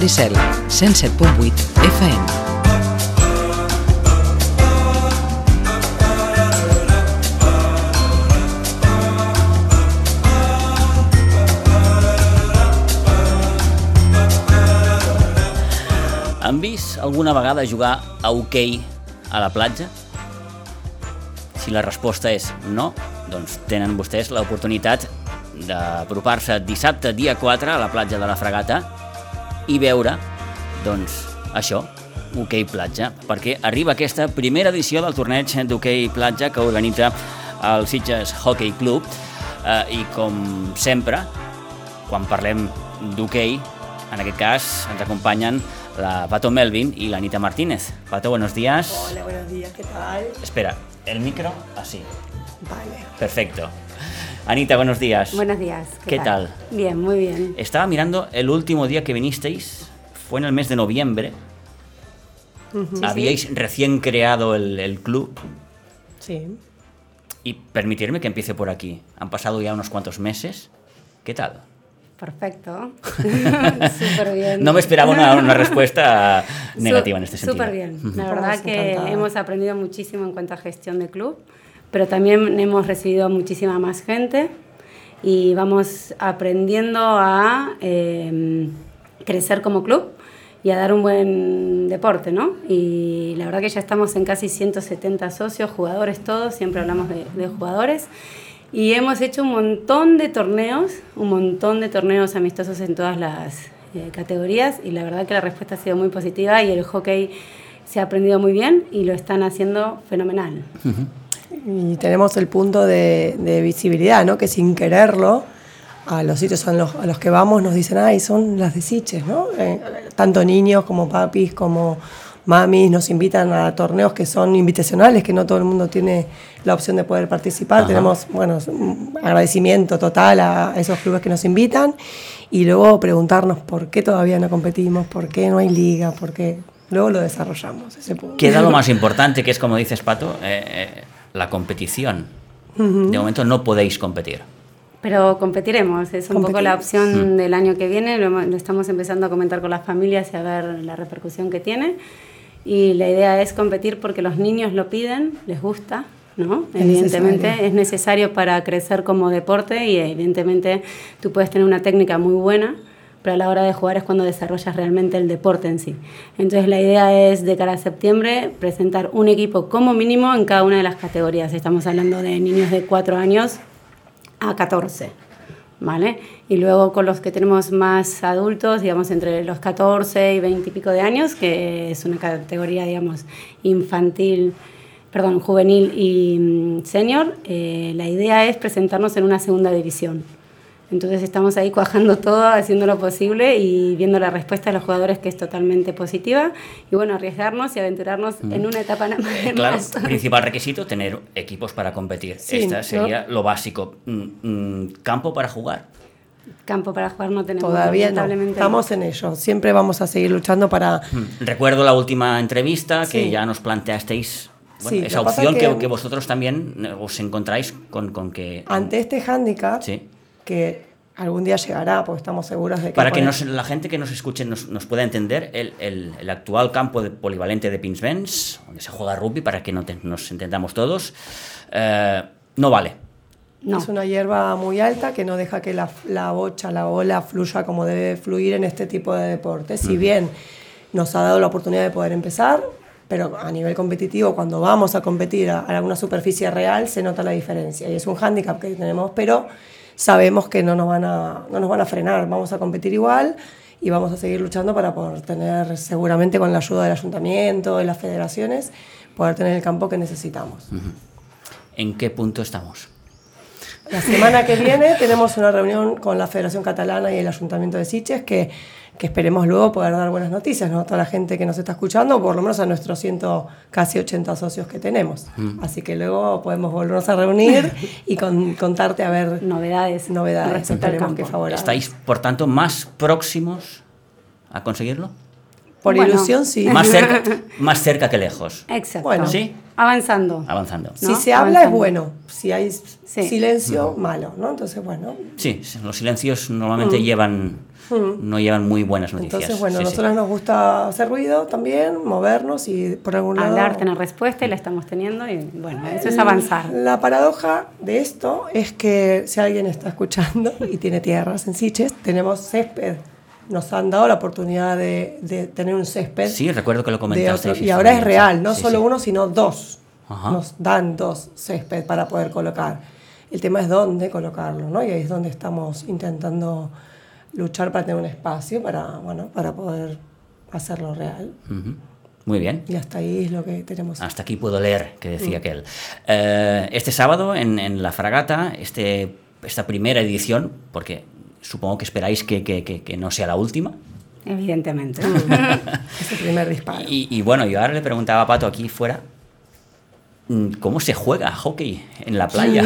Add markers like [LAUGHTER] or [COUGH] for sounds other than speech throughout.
Maricel, 107.8 FM. Han vist alguna vegada jugar a hoquei a la platja? Si la resposta és no, doncs tenen vostès l'oportunitat d'apropar-se dissabte, dia 4, a la platja de la Fregata i veure, doncs, això, hoquei platja, perquè arriba aquesta primera edició del torneig d'hoquei platja que organitza el Sitges Hockey Club eh, i com sempre, quan parlem d'hoquei, en aquest cas ens acompanyen la Pato Melvin y la Anita Martínez. Pato, buenos días. Hola, buenos días, ¿qué tal? Espera, el micro así. Vale. Perfecto. Anita, buenos días. Buenos días. ¿Qué, tal? Bien, muy bien. Estaba mirando el último día que vinisteis, fue en el mes de noviembre. Habíais recién creado el, el club. Sí. Y permitirme que empiece por aquí. Han pasado ya unos cuantos meses. ¿Qué tal? Perfecto. [LAUGHS] Súper bien. No me esperaba una, una respuesta [LAUGHS] negativa en este sentido. Súper bien. La verdad que hemos aprendido muchísimo en cuanto a gestión de club, pero también hemos recibido muchísima más gente y vamos aprendiendo a eh, crecer como club y a dar un buen deporte, ¿no? Y la verdad que ya estamos en casi 170 socios, jugadores todos, siempre hablamos de, de jugadores. Y hemos hecho un montón de torneos, un montón de torneos amistosos en todas las eh, categorías y la verdad que la respuesta ha sido muy positiva y el hockey se ha aprendido muy bien y lo están haciendo fenomenal. Y tenemos el punto de, de, visibilidad, ¿no? Que sin quererlo, a los sitios a los, a los que vamos nos dicen, ay, son las de Siches, ¿no? Eh, tanto niños como papis, como mamis, nos invitan a torneos que son invitacionales, que no todo el mundo tiene la opción de poder participar. Ajá. Tenemos, bueno, un agradecimiento total a esos clubes que nos invitan y luego preguntarnos por qué todavía no competimos, por qué no hay liga, por qué... Luego lo desarrollamos, ese punto. Queda lo [LAUGHS] más importante, que es, como dices, Pato, eh, eh, la competición. Uh -huh. De momento no podéis competir. Pero competiremos, es un poco la opción mm. del año que viene, lo, lo, estamos empezando a comentar con las familias y a ver la repercusión que tiene. Y la idea es competir porque los niños lo piden, les gusta, ¿no? Es evidentemente necesario. es necesario para crecer como deporte y evidentemente tú puedes tener una técnica muy buena, pero a la hora de jugar es cuando desarrollas realmente el deporte en sí. Entonces la idea es de cara a septiembre presentar un equipo como mínimo en cada una de las categorías. Estamos hablando de niños de 4 años a 14. ¿Vale? Y luego con los que tenemos más adultos, digamos entre los 14 y 20 y pico de años, que es una categoría, digamos, infantil, perdón, juvenil y mm, senior, eh, la idea es presentarnos en una segunda división. Entonces estamos ahí cuajando todo, haciendo lo posible y viendo la respuesta de los jugadores que es totalmente positiva. Y bueno, arriesgarnos y aventurarnos mm. en una etapa nada más. Eh, claro, principal requisito, tener equipos para competir. Sí, Esta sería ¿no? lo básico. Mm, ¿Campo para jugar? Campo para jugar no tenemos. Todavía no. Estamos en ello. Siempre vamos a seguir luchando para... Mm. Recuerdo la última entrevista que sí. ya nos planteasteis bueno, sí, esa opción que, que, que, vosotros también os encontráis con, con que... Ante este hándicap, sí. Que algún día llegará, porque estamos seguros de que... Para que nos, la gente que nos escuche nos, nos pueda entender, el, el, el, actual campo de polivalente de Pinsbens, donde se juega rugby, para que no te, nos entendamos todos, eh, no vale. No. Es una hierba muy alta que no deja que la, la, bocha, la ola fluya como debe fluir en este tipo de deportes. Si bien nos ha dado la oportunidad de poder empezar, pero a nivel competitivo, cuando vamos a competir a, a alguna superficie real, se nota la diferencia. Y es un hándicap que tenemos, pero sabemos que no nos, van a, no nos van a frenar, vamos a competir igual y vamos a seguir luchando para poder tener, seguramente con la ayuda del ayuntamiento, de las federaciones, poder tener el campo que necesitamos. ¿En qué punto estamos? La semana que viene tenemos una reunión con la Federación Catalana y el Ayuntamiento de Siches que, que esperemos luego poder dar buenas noticias ¿no? a toda la gente que nos está escuchando, por lo menos a nuestros ciento, casi 80 socios que tenemos. Mm. Así que luego podemos volvernos a reunir y con, contarte a ver novedades. Novedades, esperemos que ¿Estáis, por tanto, más próximos a conseguirlo? Por Bueno. ilusión, sí. Más [LAUGHS] cerca, más cerca que lejos. Exacto. Bueno. ¿Sí? Avanzando. Avanzando. Si ¿no? se habla es Avanzando. bueno, si hay Sí. silencio, malo, ¿no? Entonces, bueno. Sí, los silencios normalmente llevan no llevan muy buenas noticias. Entonces, bueno, Sí, a sí. nosotros nos gusta hacer ruido también, movernos y por algún lado... Hablar, tener respuesta y la estamos teniendo y bueno, eso es avanzar. La paradoja de esto es que si alguien está escuchando y tiene tierras en Siches, tenemos césped. Nos han dado la oportunidad de, de tener un césped. Sí, recuerdo que lo comentaste. otro- y ahora es real, no solo uno uno, sino dos. Ajá. Nos dan dos césped para poder colocar. El tema es dónde colocarlo, ¿no? Y ahí es donde estamos intentando luchar para tener un espacio para, bueno, para poder hacerlo real. Muy bien. Y hasta ahí es lo que tenemos. Hasta aquí puedo leer, que decía Mm. aquel. Eh, este sábado en, en La Fragata, este, esta primera edición, porque supongo que esperáis que, que- que- que no sea la última. Evidentemente. [LAUGHS] Ese primer disparo. Y, y bueno, yo ahora le preguntaba a Pato aquí fuera, ¿cómo se juega hockey en la playa?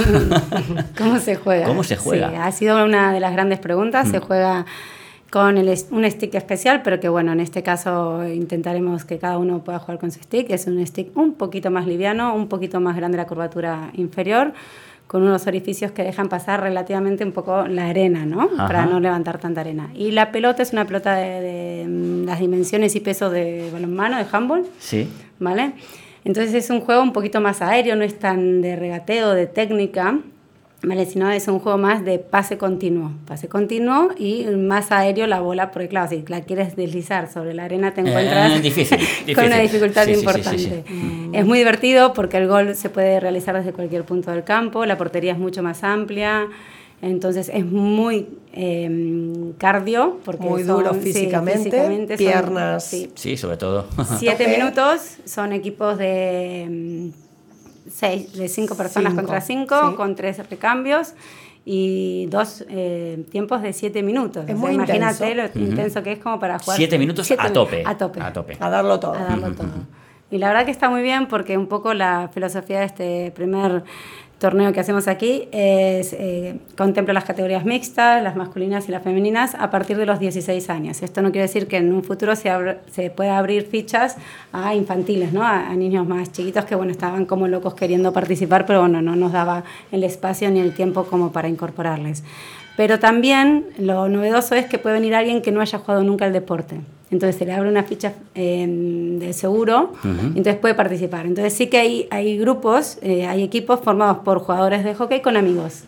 [LAUGHS] ¿Cómo se juega? ¿Cómo se juega? Sí, ha sido una de las grandes preguntas. Se juega con el, un stick especial, pero que bueno, en este caso intentaremos que cada uno pueda jugar con su stick. Es un stick un poquito más liviano, un poquito más grande la curvatura inferior, con unos orificios que dejan pasar relativamente un poco la arena, ¿no? Ajá. Para no levantar tanta arena. Y la pelota es una pelota de, de, mm, las dimensiones y peso de balonmano, de handball. sí. ¿vale? Entonces es un juego un poquito más aéreo, no es tan de regateo, de técnica, ¿vale? Sino es un juego más de pase continuo, pase continuo y más aéreo la bola, porque claro, si la quieres deslizar sobre la arena te Eh, encuentras [LAUGHS] difícil, con una difícil. dificultad Sí, importante. sí, sí. Es muy divertido porque el gol se puede realizar desde cualquier punto del campo, la portería es mucho más amplia. Entonces es muy eh, cardio, porque Muy son- duro sí, físicamente, son- piernas. sí, Sí, sobre todo. [LAUGHS] Siete minutos son equipos de mm, seis, de cinco personas Cinco, contra cinco, sí. con tres recambios y dos eh, tiempos de siete minutos. Es O sea, muy imagínate intenso. lo intenso que es como para jugar. Siete minutos siete a tope. A tope. A tope. A darlo todo. A darlo todo. Y la verdad que está muy bien porque un poco la filosofía de este primer torneo que hacemos aquí es eh, contempla las categorías mixtas, las masculinas y las femeninas a partir de los 16 años. Esto no quiere decir que en un futuro se, abra- se pueda abrir fichas a infantiles, ¿no? A, a niños más chiquitos que bueno estaban como locos queriendo participar, pero bueno, no nos daba el espacio ni el tiempo como para incorporarles. Pero también lo novedoso es que puede venir alguien que no haya jugado nunca el deporte. Entonces se le abre una ficha eh, de seguro, y entonces puede participar. Entonces sí que hay, hay grupos, eh, hay equipos formados por jugadores de hockey con amigos,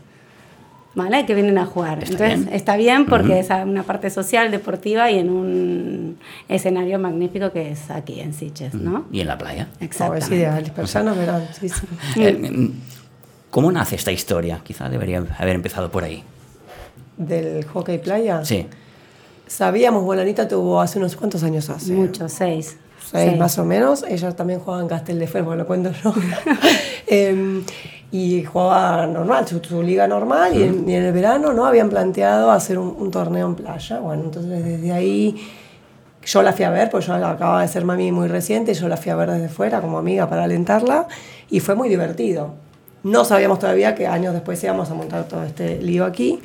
¿vale? Que vienen a jugar. Está entonces bien. está bien porque es una parte social, deportiva y en un escenario magnífico que es aquí en Sitges, ¿no? Y en la playa. Oh, es Exactamente. ideal. Las personas verán. Sí, sí. Eh, mm, ¿Cómo nace esta historia? Quizá debería haber empezado por ahí. Del hockey playa. Sí. Sabíamos, Bolanita tuvo hace unos cuantos años hace. Muchos, seis. seis Seis. más o menos. Ella también jugaba en Castel de Fermo, lo cuento yo. [LAUGHS] Em, y jugaba normal, su, su liga normal. Y, en, y en el verano no habían planteado hacer un, un torneo en playa. Bueno, entonces desde ahí yo la fui a ver, pues yo acababa de ser mami muy reciente. Yo la fui a ver desde fuera como amiga para alentarla. Y fue muy divertido. No sabíamos todavía que años después íbamos a montar todo este lío aquí.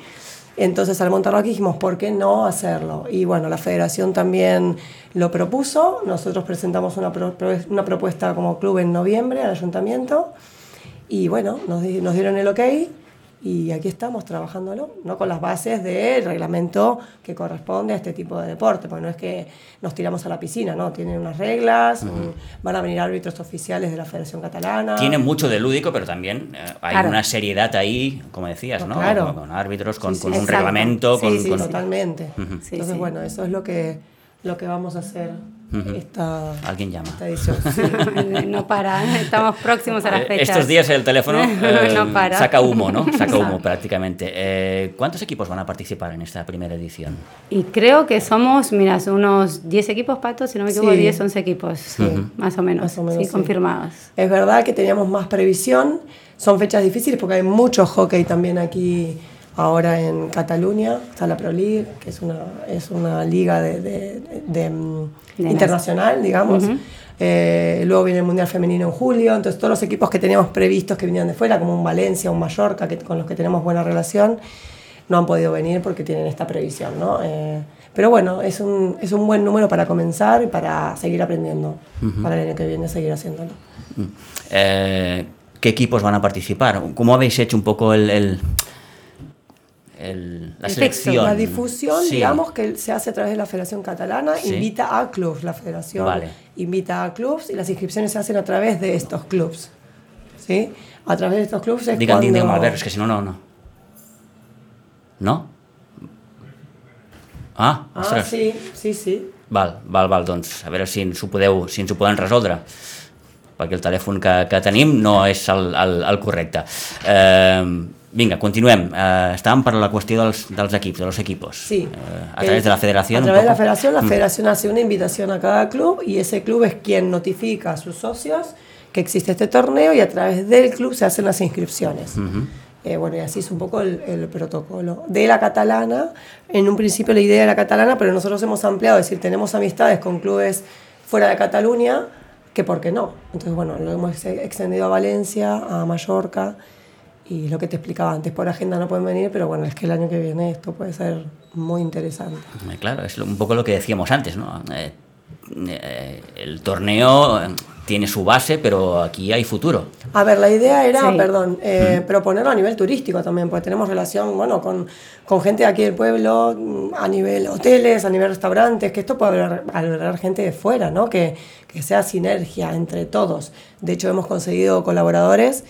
Entonces al montarlo aquí dijimos, ¿por qué no hacerlo? Y bueno, la federación también lo propuso, nosotros presentamos una, pro- pro- una propuesta como club en noviembre al ayuntamiento. Y bueno, nos, nos dieron el ok y aquí estamos trabajándolo, ¿no? con las bases del reglamento que corresponde a este tipo de deporte, porque no es que nos tiramos a la piscina, ¿no? tienen unas reglas, mm, van a venir árbitros oficiales de la Federación Catalana. Tiene mucho de lúdico, pero también eh, hay Claro. una seriedad ahí, como decías, ¿no? Claro. Con, con árbitros, con, Sí, sí, con un reglamento, Sí, con, sí, con- Totalmente. Sí, Entonces, sí. bueno, eso es lo que, lo que vamos a hacer Alguien llama. edición. Sí. no para, estamos próximos a las Eh, fechas. Estos días el teléfono [LAUGHS] eh, No para. saca humo, ¿no? Saca humo prácticamente. Eh, ¿Cuántos equipos van a participar en esta primera edición? Y creo que somos, mira, unos 10 equipos, Pato, si no me equivoco, Sí. 10, 11 equipos, más o menos, Más o menos, sí, sí. confirmados. Es verdad que teníamos más previsión. Son fechas difíciles porque hay mucho hockey también aquí ahora en Cataluña. Está la Pro League, que es una, es una liga de, de- de, mm, internacional, digamos. Eh, luego viene el Mundial Femenino en julio. Entonces todos los equipos que teníamos previstos que venían de fuera, como un Valencia, un Mallorca, que, con los que tenemos buena relación, no han podido venir porque tienen esta previsión, ¿no? Eh, Pero bueno, es un, es un buen número para comenzar y para seguir aprendiendo, para el año que viene seguir haciéndolo. Eh, ¿Qué equipos van a participar? ¿Cómo habéis hecho un poco el, el, el la El selección? texto, La difusión, Sí. digamos, que se hace a través de la Federación Catalana, Sí. invita a clubs, la Federación Vale. invita a clubs y las inscripciones se hacen a través de estos clubs. ¿Sí? A través de estos clubs es Digan, cuando... digan Albert, es que si no, no, no. ¿No? Ah, Ah, ostres. sí, sí, sí. Val, val, val, doncs a veure si ens ho, podeu, si ens ho poden resoldre perquè el telèfon que, que tenim no és el, el, el correcte. Eh, vinga, continuem. Eh, estàvem per la qüestió dels, dels equips, de los equipos. Sí. Eh, a través de la federación. A través de la federación, la Mm. federación hace una invitación a cada club y ese club es quien notifica a sus socios que existe este torneo y a través del club se hacen las inscripciones. Eh, bueno, y así es un poco el, el protocolo. De la catalana, en un principio la idea era catalana, pero nosotros hemos ampliado, es decir, tenemos amistades con clubes fuera de Cataluña, que por qué no. Entonces, bueno, lo hemos ex- extendido a Valencia, a Mallorca, y lo que te explicaba antes, por agenda no pueden venir, pero bueno, es que el año que viene esto puede ser muy interesante. Eh, Claro, es un poco lo que decíamos antes, ¿no? Eh, eh, el torneo eh, tiene su base, pero aquí hay futuro. A ver, la idea era, Sí. perdón, eh, proponerlo a nivel turístico también, porque tenemos relación, bueno, con, con gente de aquí del pueblo, mm, a nivel hoteles, a nivel restaurantes, que esto puede albergar, albergar gente de fuera, ¿no? Que, que sea sinergia entre todos. De hecho, hemos conseguido colaboradores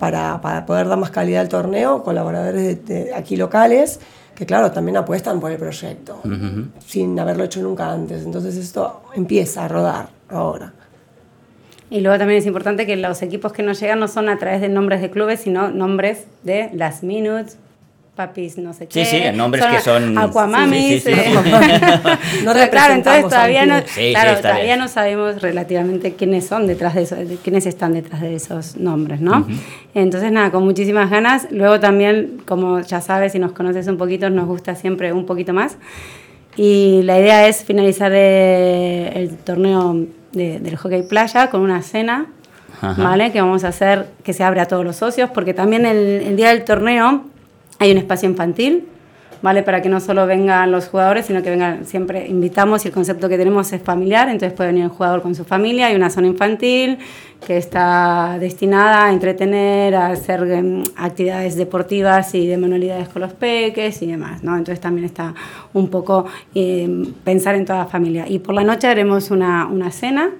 para, para poder dar más calidad al torneo, colaboradores de, de aquí locales, que claro, también apuestan por el proyecto, sin haberlo hecho nunca antes. Entonces esto empieza a rodar ahora. Y luego también es importante que los equipos que nos llegan no son a través de nombres de clubes, sino nombres de Las Minutes, Papis no sé Sí, qué. sí, nombres que son- Aquamamis. sí, sí, sí. eh. [LAUGHS] [LAUGHS] No Entonces, claro, entonces todavía no. Sí, sí, claro, todavía no sabemos relativamente quiénes son detrás de eso, de quiénes están detrás de esos nombres, ¿no? Entonces, nada, con muchísimas ganas. Luego también, como ya sabes, si nos conoces un poquito, nos gusta siempre un poquito más. Y la idea es finalizar eh, el torneo de- del hockey playa con una cena, Ajá. ¿vale? Que vamos a hacer, que se abre a todos los socios, porque también el, el día del torneo hay un espacio infantil, ¿vale? Para que no solo vengan los jugadores, sino que vengan, siempre invitamos y el concepto que tenemos es familiar, entonces puede venir el jugador con su familia, hay una zona infantil que está destinada a entretener, a hacer em, actividades deportivas y de manualidades con los peques y demás, ¿no? Entonces también está un poco em, pensar en toda la familia. Y por la noche haremos una, una cena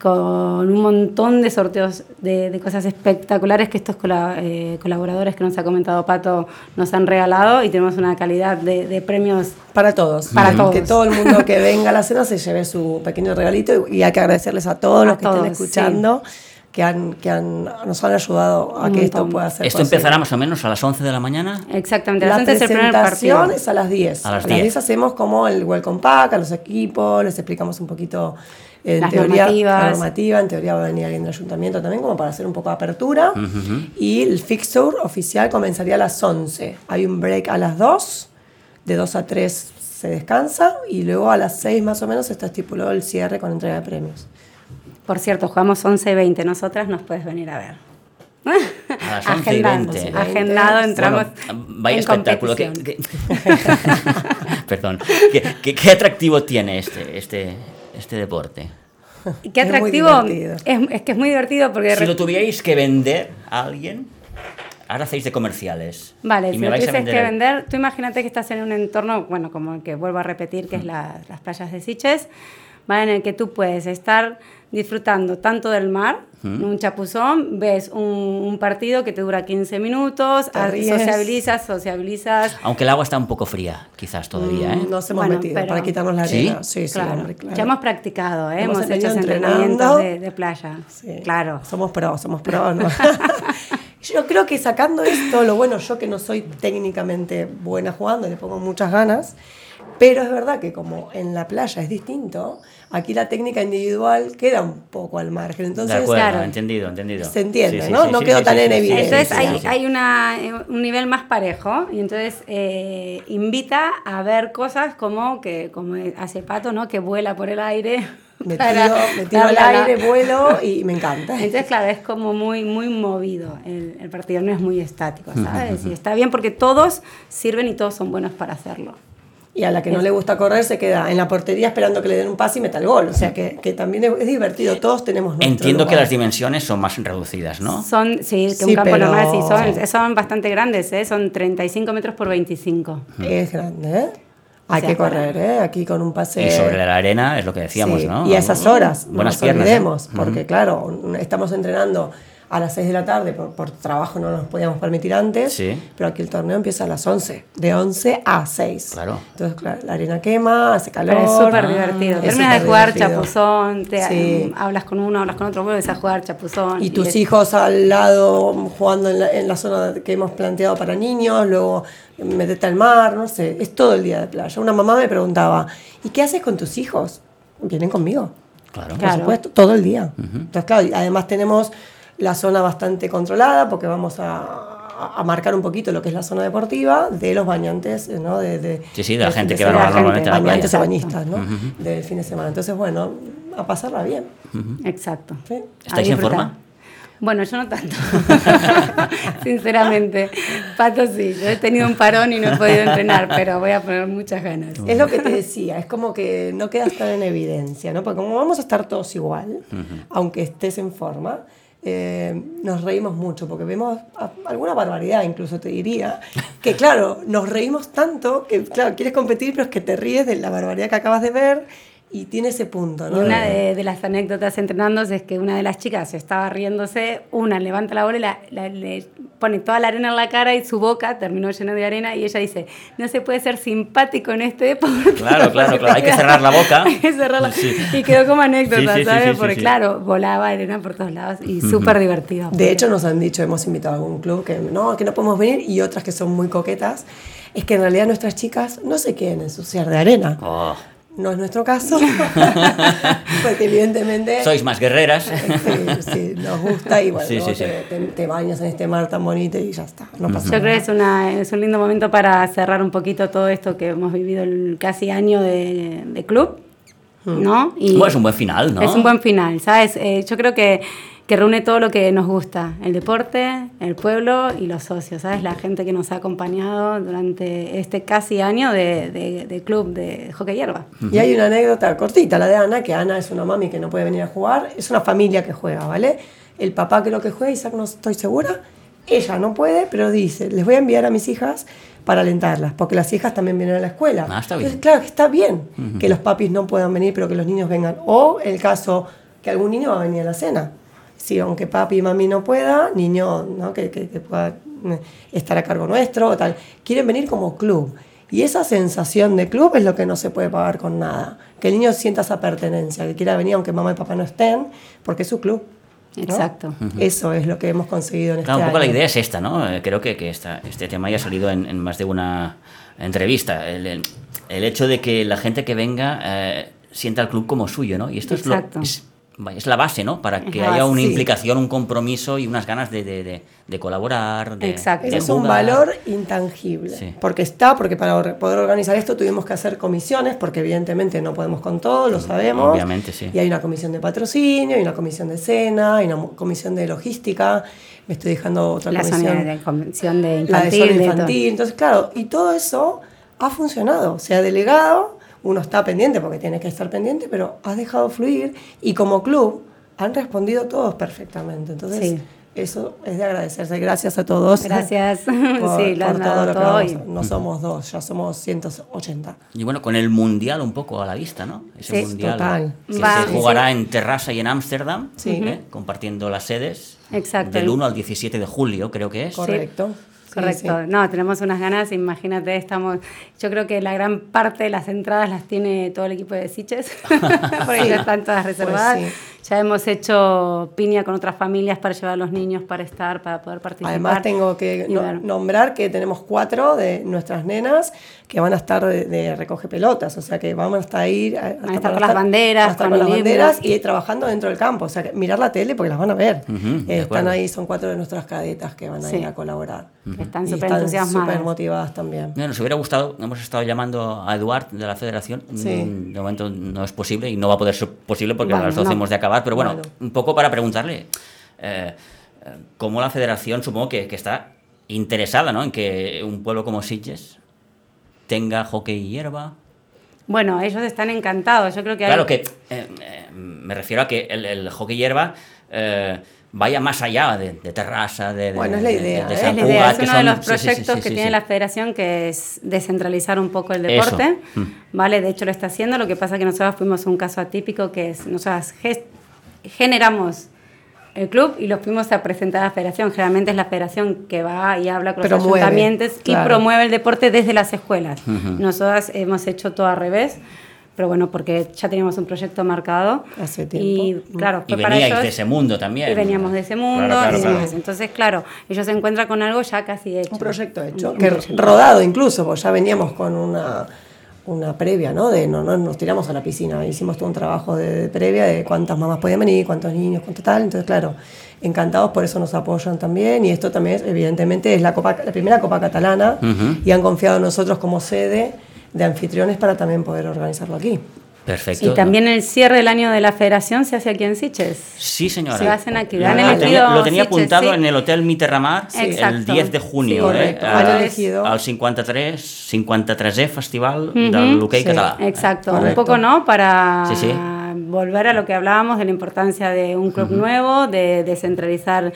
con un montón de sorteos de, de cosas espectaculares que estos cola- eh, colaboradores que nos ha comentado Pato nos han regalado y tenemos una calidad de, de premios Para todos. Para todos. Que todo el mundo que venga a la cena se lleve su pequeño regalito y, y hay que agradecerles a todos A los que todos, estén escuchando, que, han, que han, nos han ayudado a que esto pueda ser Esto posible. empezará más o menos a las 11 de la mañana. exactamente. A La las 11 es presentación partido. es a las 10. A las 10. 10 hacemos como el welcome pack a los equipos, les explicamos un poquito en Las teoría normativas. la normativa, en teoría va a venir alguien del ayuntamiento también como para hacer un poco de apertura. Y el fixture oficial comenzaría a las 11. Hay un break a las 2, de 2 a 3 se descansa y luego a las 6 más o menos está estipulado el cierre con entrega de premios. Por cierto, jugamos 11 y 20. Nosotras nos puedes venir a ver. A las 11 y Agendado, 20. Agendado, entramos Bueno, vaya en espectáculo. ¿Qué, competición. qué- [LAUGHS] Perdón. ¿Qué, qué, qué atractivo tiene este, este, este deporte? Qué Es atractivo. divertido. Es, es que es muy divertido porque... Si lo tuvierais que vender a alguien, ahora hacéis de comerciales. Vale, y si me lo vais a tuvieses que vender, tú imagínate que estás en un entorno, bueno, como el que vuelvo a repetir, que es la- las playas de Siches, ¿vale? en el que tú puedes estar disfrutando tanto del mar, un chapuzón, ves un, un partido que te dura 15 minutos, sociabilizas, sociabilizas. Aunque el agua está un poco fría, quizás todavía, ¿eh? Mm, Nos hemos Bueno, metido pero- para quitarnos la ¿Sí? arena. Sí, sí, claro. hombre, claro. Ya hemos practicado, ¿eh? Hemos hemos, hecho entrenamientos de, de playa. Sí. Claro. Somos pros, somos pros, ¿no? [LAUGHS] yo creo que sacando esto, lo bueno, yo que no soy técnicamente buena jugando, le pongo muchas ganas, pero es verdad que como en la playa es distinto, aquí la técnica individual queda un poco al margen. de Entonces, acuerdo, claro. entendido, entendido. Se entiende, Sí, sí, ¿no? sí, No sí, quedó sí, tan sí, en evidencia. Entonces hay, hay una, eh, un nivel más parejo y entonces eh, invita a ver cosas como que como hace Pato, ¿no? Que vuela por el aire. Me tiro, me tiro al la- aire, vuelo y me encanta. Entonces, claro, es como muy, muy movido el, el partido, no es muy estático, ¿sabes? Y está bien porque todos sirven y todos son buenos para hacerlo. Y a la que no le gusta correr se queda en la portería esperando que le den un pase y meta el gol. O sea que, que también es, divertido, todos tenemos nuestro Entiendo que lugar. las dimensiones son más reducidas, ¿no? Son, sí, que Sí, un campo pero- normal, sí, son, son bastante grandes, ¿eh? son 35 metros por 25. Es grande, ¿eh? Hay sea, que para- correr, ¿eh? Aquí con un pase... Y sobre la arena es lo que decíamos, Sí, ¿no? Y a esas horas, no Buenas nos piernas. ¿eh? porque claro, estamos entrenando a las 6 de la tarde, por, por trabajo no nos podíamos permitir antes, Sí. pero aquí el torneo empieza a las 11, de 11 a 6. Claro. Entonces, claro, la arena quema, hace calor. Pero es súper divertido. Es Terminas de jugar divertido. chapuzón, te, Sí. hablas con uno, hablas con otro, vuelves a jugar chapuzón. Y tus es- hijos al lado jugando en la, en la zona que hemos planteado para niños, luego meterte al mar, no sé, es todo el día de playa. Una mamá me preguntaba, ¿y qué haces con tus hijos? Vienen conmigo. Claro. Por Claro. supuesto, todo el día. Entonces, claro, y además tenemos la zona bastante controlada porque vamos a, a- a marcar un poquito lo que es la zona deportiva de los bañantes, ¿no? De, de- Sí, sí, de la gente que va semana. normalmente a la Bañantes playa. o bañistas, ¿no? Del fin de semana. Entonces, bueno, a pasarla bien. Exacto. ¿sí? A ¿Estáis en forma? Bueno, yo no tanto, [LAUGHS] sinceramente. Pato sí, yo he tenido un parón y no he podido entrenar, pero voy a poner muchas ganas. Es lo que te decía, es como que no quedas tan en evidencia, ¿no? Porque como vamos a estar todos igual, aunque estés en forma, eh, nos reímos mucho porque vemos alguna barbaridad, incluso te diría, que claro, nos reímos tanto que, claro, quieres competir, pero es que te ríes de la barbaridad que acabas de ver y tiene ese punto, Y ¿no? una de, de las anécdotas entrenando es que una de las chicas estaba riéndose, una levanta la bola y la- la- le pone toda la arena en la cara y su boca terminó llena de arena y ella dice, no se puede ser simpático en este deporte. Claro, claro, claro, hay que cerrar la boca. [LAUGHS] Hay que cerrarla. Sí. Y quedó como anécdota, Sí, ¿sabes? sí, sí, porque sí. claro, volaba arena por todos lados y súper divertido. De hecho, nos han dicho, hemos invitado a algún club que no, que no podemos venir y otras que son muy coquetas. Es que en realidad nuestras chicas no se quieren ensuciar de arena. Oh, No es nuestro caso, [LAUGHS] porque evidentemente sois más guerreras. sí, sí, nos gusta y bueno, Sí, sí, sí. te, te- te bañas en este mar tan bonito y ya está, no pasa Yo creo que nada. es, una, es un lindo momento para cerrar un poquito todo esto que hemos vivido el casi año de, de club, ¿no? Y Bueno, es un buen final, ¿no? Es un buen final, ¿sabes? Eh, yo creo que, que reúne todo lo que nos gusta, el deporte, el pueblo y los socios, ¿sabes? La gente que nos ha acompañado durante este casi año de, de- de club de hockey hierba. Y hay una anécdota cortita, la de Ana, que Ana es una mami que no puede venir a jugar, es una familia que juega, ¿vale? El papá creo que juega, Isaac no estoy segura, ella no puede, pero dice, les voy a enviar a mis hijas para alentarlas, porque las hijas también vienen a la escuela. Ah, está bien. Entonces, claro, que está bien que los papis no puedan venir, pero que los niños vengan. O el caso que algún niño va a venir a la cena. Si aunque papi y mami no pueda, niño ¿no? que, que- que pueda eh, estar a cargo nuestro o tal, quieren venir como club. Y esa sensación de club es lo que no se puede pagar con nada. Que el niño sienta esa pertenencia, que quiera venir aunque mamá y papá no estén, porque es su club. ¿no? Exacto. Eso es lo que hemos conseguido en Claro, este un poco la idea es esta, ¿no? Eh, Creo que, que esta- este tema ya ha salido en, en más de una entrevista. El, el- el hecho de que la gente que venga eh, sienta el club como suyo, ¿no? Y esto es, lo- Exacto. es, es la base, ¿no? Para que la haya una sí. implicación, un compromiso y unas ganas de, de- de- de colaborar, de, Exacto. es un valor intangible. Sí. Porque está, porque para poder organizar esto tuvimos que hacer comisiones, porque evidentemente no podemos con todo, lo sabemos. Obviamente, sí. Y hay una comisión de patrocinio, hay una comisión de cena, hay una comisión de logística. Me estoy dejando otra La comisión. de convención de la de infantil. zona de infantil. Entonces, claro, y todo eso ha funcionado. Se ha delegado, uno está pendiente porque tiene que estar pendiente, pero has dejado fluir y como club han respondido todos perfectamente. Entonces, Sí. eso es de agradecerse. Gracias a todos. Gracias. Por, [LAUGHS] sí, lo por todo lo que todo vamos No somos dos, ya somos 180. Y bueno, con el Mundial un poco a la vista, ¿no? Ese Sí, Mundial total. que Va. se jugará en Terrassa y en Ámsterdam, Sí. ¿eh? compartiendo las sedes Exacto. del 1 al 17 de julio, creo que es. Correcto. Correcto, sí. no, tenemos unas ganas, imagínate, estamos, yo creo que la gran parte de las entradas las tiene todo el equipo de Siches, [LAUGHS] porque ya están todas reservadas. Pues sí. Ya hemos hecho piña con otras familias para llevar a los niños, para estar, para poder participar. Además tengo que no- nombrar que tenemos cuatro de nuestras nenas que van a estar de, de recoge pelotas, o sea que vamos a estar ahí a, Van a estar con las banderas, van a estar con con las banderas y trabajando dentro del campo, o sea que mirar la tele porque las van a ver. Ujú, Eh, de están ahí, son cuatro de nuestras cadetas que van a Sí. ir a colaborar. Que están Y súper entusiasmadas. súper motivadas también. Mira, nos hubiera gustado, hemos estado llamando a Eduard de la federación, Sí. Mm, de momento no es posible y no va a poder ser posible porque Bueno, a las 12 no. hemos de acabar, pero bueno, Bueno. un poco para preguntarle eh, eh, cómo la federación supongo que, que está interesada ¿no? en que un pueblo como Sitges tenga hockey y hierba? Bueno, ellos están encantados. Yo creo que Claro hay... que eh, eh, me refiero a que el, el hockey hierba eh, vaya más allá de, de terraza, de, de- Bueno, es la de- idea, de ¿eh? San Es la idea, es uno de son- los sí, sí, sí, proyectos sí, que sí, tiene sí. la federación que es descentralizar un poco el Eso. deporte. Mm. Vale, de hecho lo está haciendo, lo que pasa que nosotros fuimos un caso atípico que es, nosotros ges- generamos el club y lo fuimos a presentar a la federación. Generalmente es la federación que va y habla con los ayuntamientos y claro. promueve el deporte desde las escuelas. Nosotras hemos hecho todo al revés. Pero bueno, porque ya teníamos un proyecto marcado. Hace Y tiempo. claro, Y fue para veníais ellos. de ese mundo también. Y veníamos de ese mundo Claro, claro, claro. Entonces, claro, ellos se encuentran con algo ya casi hecho. Un proyecto hecho, Un que proyecto. rodado incluso, porque ya veníamos con una, una previa, ¿no? De no, no nos tiramos a la piscina, hicimos todo un trabajo de, de previa de cuántas mamás podían venir, cuántos niños, cuánto tal. Entonces, claro, encantados por eso nos apoyan también. Y esto también, es, evidentemente, es la, copa, la primera Copa Catalana y han confiado en nosotros como sede de anfitriones para también poder organizarlo aquí. Perfecto. Y también el cierre del año de la federación se hace aquí en Siches. Sí, señora. Se hacen aquí. Lo, tenía, lo tenía Sitges, apuntado sí. en el Hotel Mitterramar el Exacto. 10 de junio. Sí. Eh? Han Al- elegido. Al 53, 53è Festival del l'hoquei Sí. català. Exacto, un poco, ¿no? Para volver a lo que hablábamos de la importancia de un club nuevo, de descentralizar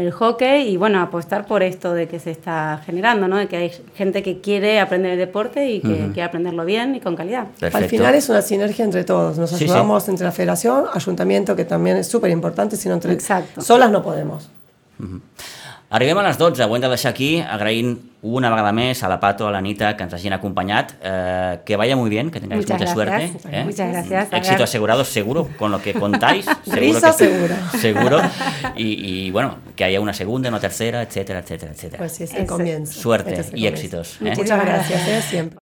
el hockey y bueno, apostar por esto de que se está generando, ¿no? De que hay gente que quiere aprender el deporte y que quiere aprenderlo bien y con calidad. Perfecto. Al final es una sinergia entre todos. Nos Sí, ayudamos entre la federación, ayuntamiento, que también es súper importante, sino entre Exacto. solas no podemos. Arribem a les 12, ho hem de deixar aquí, agraint una vegada més a la Pato, a l'Anita, que ens hagin acompanyat. Eh, que vaya muy bien, que tengáis Muchas mucha gracias. suerte. ¿eh? Muchas gracias. Éxito asegurado, seguro, con lo que contáis. [LAUGHS] seguro Risa que, segura. Seguro. Y, y, bueno, que haya una segunda, una tercera, etcétera, etcétera, etcétera. Pues sí, es el comienzo. Suerte Este es el y comienzo. éxitos. ¿eh? Muchas gracias. ¿eh? siempre.